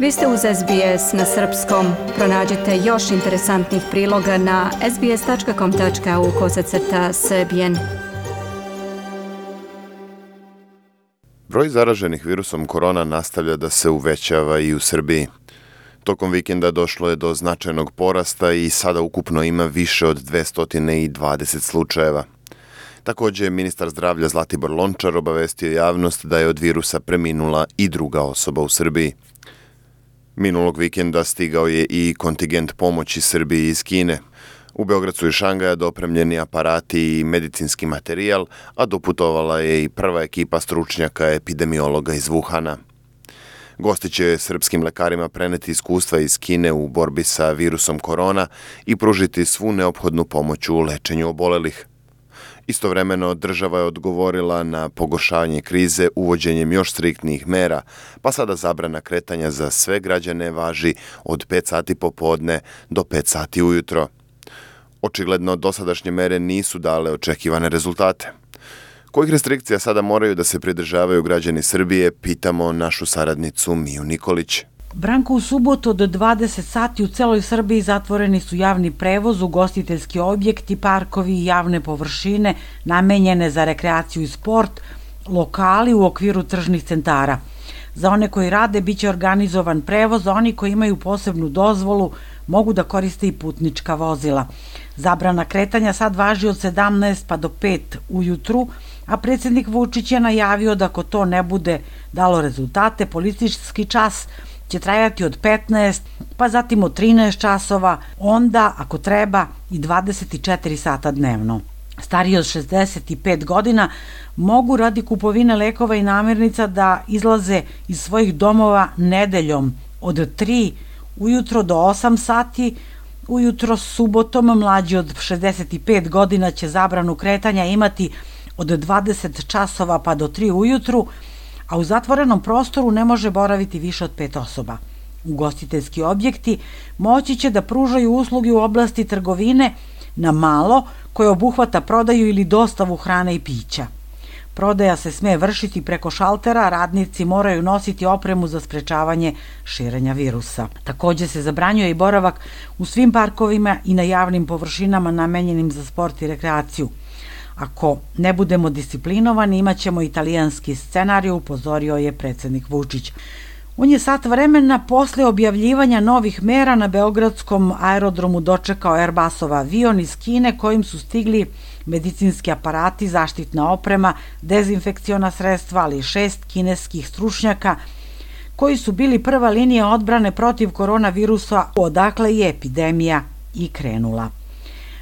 Vi ste uz SBS na srpskom. Pronađite još interesantnih priloga na sbs.com.au kosacrta srbijen. Broj zaraženih virusom korona nastavlja da se uvećava i u Srbiji. Tokom vikenda došlo je do značajnog porasta i sada ukupno ima više od 220 slučajeva. Takođe, ministar zdravlja Zlatibor Lončar obavestio javnost da je od virusa preminula i druga osoba u Srbiji. Minulog vikenda stigao je i kontingent pomoći Srbiji iz Kine. U Beogradcu i Šangaja dopremljeni aparati i medicinski materijal, a doputovala je i prva ekipa stručnjaka epidemiologa iz Wuhana. Gosti će srpskim lekarima preneti iskustva iz Kine u borbi sa virusom korona i pružiti svu neophodnu pomoć u lečenju obolelih. Istovremeno država je odgovorila na pogoršavanje krize uvođenjem još striktnijih mera, pa sada zabrana kretanja za sve građane važi od 5 sati popodne do 5 sati ujutro. Očigledno dosadašnje mere nisu dale očekivane rezultate. Kojih restrikcija sada moraju da se pridržavaju građani Srbije, pitamo našu saradnicu Miju Nikolić. Branko, u subotu od 20 sati u celoj Srbiji zatvoreni su javni prevoz, ugostiteljski objekti, parkovi i javne površine namenjene za rekreaciju i sport, lokali u okviru tržnih centara. Za one koji rade biće organizovan prevoz, a oni koji imaju posebnu dozvolu mogu da koriste i putnička vozila. Zabrana kretanja sad važi od 17 pa do 5 ujutru, a predsednik Vučić je najavio da ako to ne bude dalo rezultate, politički čas – će trajati od 15, pa zatim od 13 časova, onda, ako treba, i 24 sata dnevno. Stariji od 65 godina mogu radi kupovine lekova i namirnica da izlaze iz svojih domova nedeljom od 3 ujutro do 8 sati, ujutro subotom mlađi od 65 godina će zabranu kretanja imati od 20 časova pa do 3 ujutru, a u zatvorenom prostoru ne može boraviti više od pet osoba. Ugostiteljski objekti moći će da pružaju usluge u oblasti trgovine na malo koje obuhvata prodaju ili dostavu hrane i pića. Prodaja se sme vršiti preko šaltera, radnici moraju nositi opremu za sprečavanje širenja virusa. Takođe se zabranjuje i boravak u svim parkovima i na javnim površinama namenjenim za sport i rekreaciju. Ako ne budemo disciplinovani, imaćemo italijanski scenarij, upozorio je predsednik Vučić. On je sat vremena posle objavljivanja novih mera na Beogradskom aerodromu dočekao Airbusov avion iz Kine kojim su stigli medicinski aparati, zaštitna oprema, dezinfekciona sredstva, ali šest kineskih stručnjaka koji su bili prva linija odbrane protiv koronavirusa odakle je epidemija i krenula.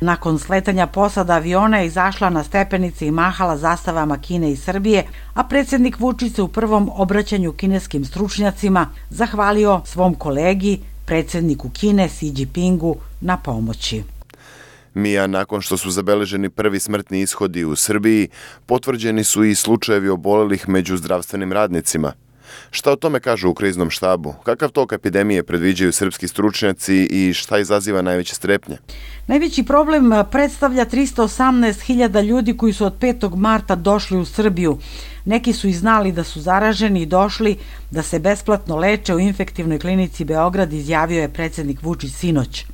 Nakon sletanja posada aviona je izašla na stepenice i mahala zastavama Kine i Srbije, a predsednik Vučić se u prvom obraćanju kineskim stručnjacima zahvalio svom kolegi, predsedniku Kine Xi Jinpingu na pomoći. Mija, nakon što su zabeleženi prvi smrtni ishodi u Srbiji, potvrđeni su i slučajevi obolelih među zdravstvenim radnicima – Šta o tome kažu u kriznom štabu? Kakav tok epidemije predviđaju srpski stručnjaci i šta izaziva najveće strepnje? Najveći problem predstavlja 318.000 ljudi koji su od 5. marta došli u Srbiju. Neki su i znali da su zaraženi i došli da se besplatno leče u infektivnoj klinici Beograd, izjavio je predsednik Vučić sinoć.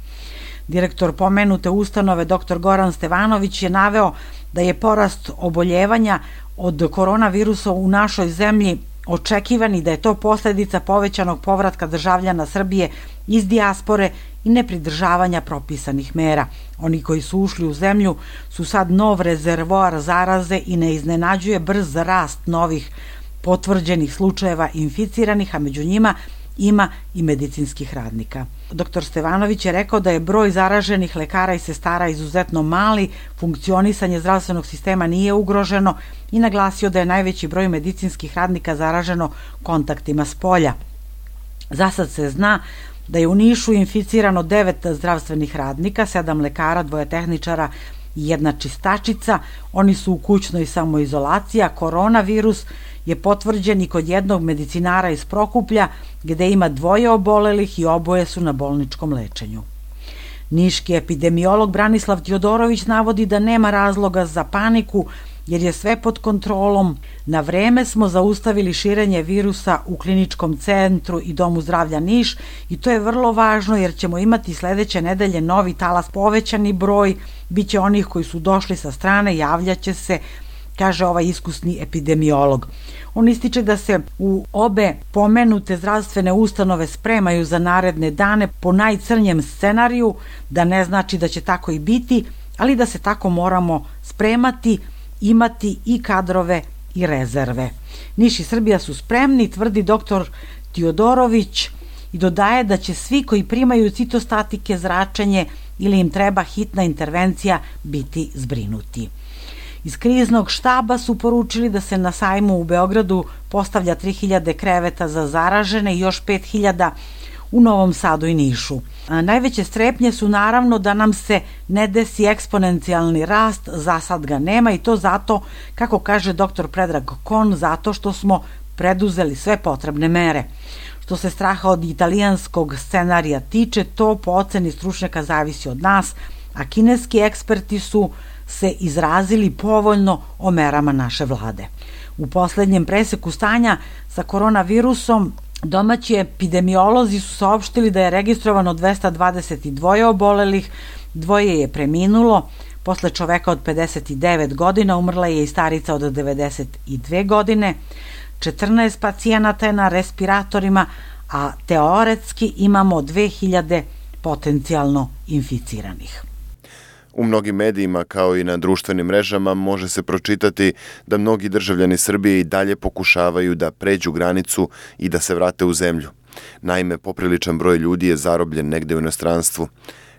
Direktor pomenute ustanove dr. Goran Stevanović je naveo da je porast oboljevanja od koronavirusa u našoj zemlji očekivani da je to posledica povećanog povratka državljana Srbije iz dijaspore i nepridržavanja propisanih mera. Oni koji su ušli u zemlju su sad nov rezervoar zaraze i ne iznenađuje brz rast novih potvrđenih slučajeva inficiranih, a među njima ima i medicinskih radnika. Dr. Stevanović je rekao da je broj zaraženih lekara i sestara izuzetno mali, funkcionisanje zdravstvenog sistema nije ugroženo i naglasio da je najveći broj medicinskih radnika zaraženo kontaktima s polja. Zasad se zna da je u Nišu inficirano devet zdravstvenih radnika, sedam lekara, dvoje tehničara jedna čistačica. Oni su u kućnoj samoizolaciji, a koronavirus je potvrđen i kod jednog medicinara iz Prokuplja, gde ima dvoje obolelih i oboje su na bolničkom lečenju. Niški epidemiolog Branislav Tjodorović navodi da nema razloga za paniku, jer je sve pod kontrolom. Na vreme smo zaustavili širenje virusa u kliničkom centru i domu zdravlja Niš i to je vrlo važno jer ćemo imati sledeće nedelje novi talas povećani broj, bit će onih koji su došli sa strane, javljaće se, kaže ovaj iskusni epidemiolog. On ističe da se u obe pomenute zdravstvene ustanove spremaju za naredne dane po najcrnjem scenariju, da ne znači da će tako i biti, ali da se tako moramo spremati, imati i kadrove i rezerve. Niš i Srbija su spremni, tvrdi doktor Tiodorović i dodaje da će svi koji primaju citostatike, zračenje ili im treba hitna intervencija biti zbrinuti. Iz kriznog štaba su poručili da se na sajmu u Beogradu postavlja 3000 kreveta za zaražene i još 5000 u Novom Sadu i Nišu. Najveće strepnje su naravno da nam se ne desi eksponencijalni rast, za sad ga nema i to zato, kako kaže dr. Predrag Kon, zato što smo preduzeli sve potrebne mere. Što se straha od italijanskog scenarija tiče, to po oceni stručnjaka zavisi od nas, a kineski eksperti su se izrazili povoljno o merama naše vlade. U poslednjem preseku stanja sa koronavirusom domaći epidemiolozi su saopštili da je registrovano 222 obolelih, dvoje je preminulo, posle čoveka od 59 godina umrla je i starica od 92 godine, 14 pacijenata je na respiratorima, a teoretski imamo 2000 potencijalno inficiranih. U mnogim medijima kao i na društvenim mrežama može se pročitati da mnogi državljani Srbije i dalje pokušavaju da pređu granicu i da se vrate u zemlju. Naime, popriličan broj ljudi je zarobljen negde u inostranstvu.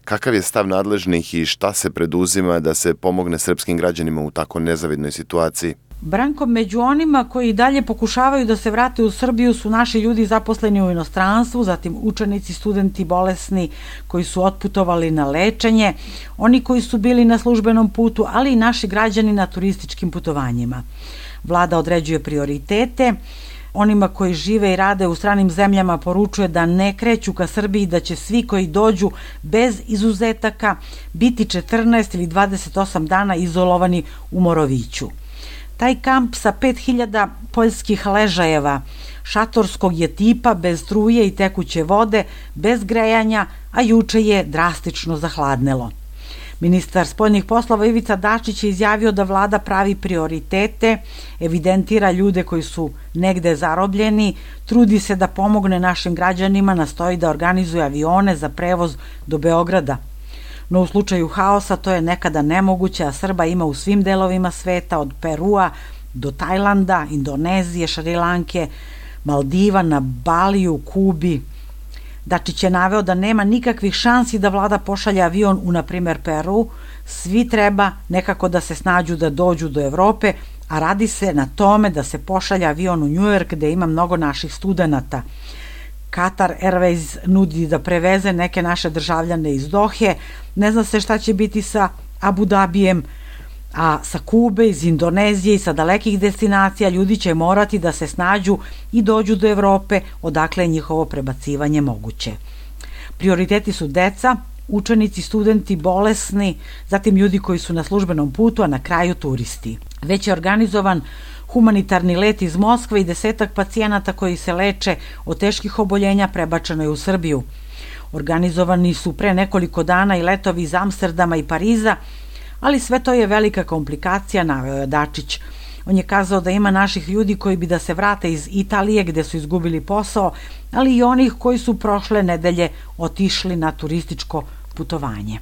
Kakav je stav nadležnih i šta se preduzima da se pomogne srpskim građanima u tako nezavidnoj situaciji? Branko, među onima koji dalje pokušavaju da se vrate u Srbiju su naši ljudi zaposleni u inostranstvu, zatim učenici, studenti, bolesni koji su otputovali na lečenje, oni koji su bili na službenom putu, ali i naši građani na turističkim putovanjima. Vlada određuje prioritete, onima koji žive i rade u stranim zemljama poručuje da ne kreću ka Srbiji, da će svi koji dođu bez izuzetaka biti 14 ili 28 dana izolovani u Moroviću. Taj kamp sa 5000 poljskih ležajeva, šatorskog je tipa, bez struje i tekuće vode, bez grejanja, a juče je drastično zahladnelo. Ministar spoljnih poslova Ivica Dačić je izjavio da vlada pravi prioritete, evidentira ljude koji su negde zarobljeni, trudi se da pomogne našim građanima, nastoji da organizuje avione za prevoz do Beograda – no u slučaju haosa to je nekada nemoguće, a Srba ima u svim delovima sveta, od Perua do Tajlanda, Indonezije, Šrilanke, Maldiva, na Baliju, Kubi. Dačić je naveo da nema nikakvih šansi da vlada pošalje avion u, na primer, Peru. Svi treba nekako da se snađu da dođu do Evrope, a radi se na tome da se pošalja avion u Njujork gde ima mnogo naših studenta. Qatar Airways nudi da preveze neke naše državljane iz Dohe, ne zna se šta će biti sa Abu Dhabijem, a sa Kube, iz Indonezije i sa dalekih destinacija ljudi će morati da se snađu i dođu do Evrope, odakle je njihovo prebacivanje moguće. Prioriteti su deca, učenici, studenti, bolesni, zatim ljudi koji su na službenom putu, a na kraju turisti. Već je organizovan humanitarni let iz Moskve i desetak pacijenata koji se leče od teških oboljenja prebačeno je u Srbiju. Organizovani su pre nekoliko dana i letovi iz Amsterdama i Pariza, ali sve to je velika komplikacija, naveo je Dačić. On je kazao da ima naših ljudi koji bi da se vrate iz Italije gde su izgubili posao, ali i onih koji su prošle nedelje otišli na turističko putovanje.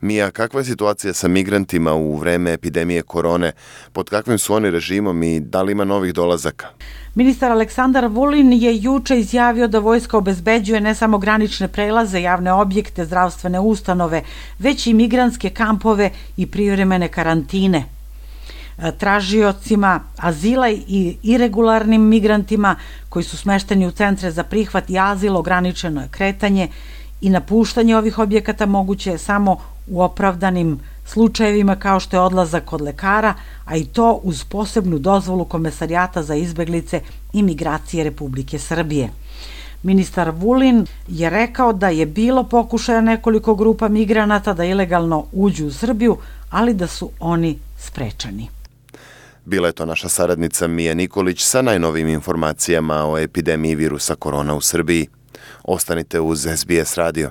Mija, kakva je situacija sa migrantima u vreme epidemije korone? Pod kakvim su oni režimom i da li ima novih dolazaka? Ministar Aleksandar Vulin je juče izjavio da vojska obezbeđuje ne samo granične prelaze, javne objekte, zdravstvene ustanove, već i migranske kampove i privremene karantine e, tražiocima azila i irregularnim migrantima koji su smešteni u centre za prihvat i azil ograničeno je kretanje i napuštanje ovih objekata moguće je samo u opravdanim slučajevima kao što je odlazak kod lekara, a i to uz posebnu dozvolu Komesarijata za izbeglice i migracije Republike Srbije. Ministar Vulin je rekao da je bilo pokušaja nekoliko grupa migranata da ilegalno uđu u Srbiju, ali da su oni sprečani. Bila je to naša saradnica Mija Nikolić sa najnovim informacijama o epidemiji virusa korona u Srbiji. Ostanite uz SBS radio.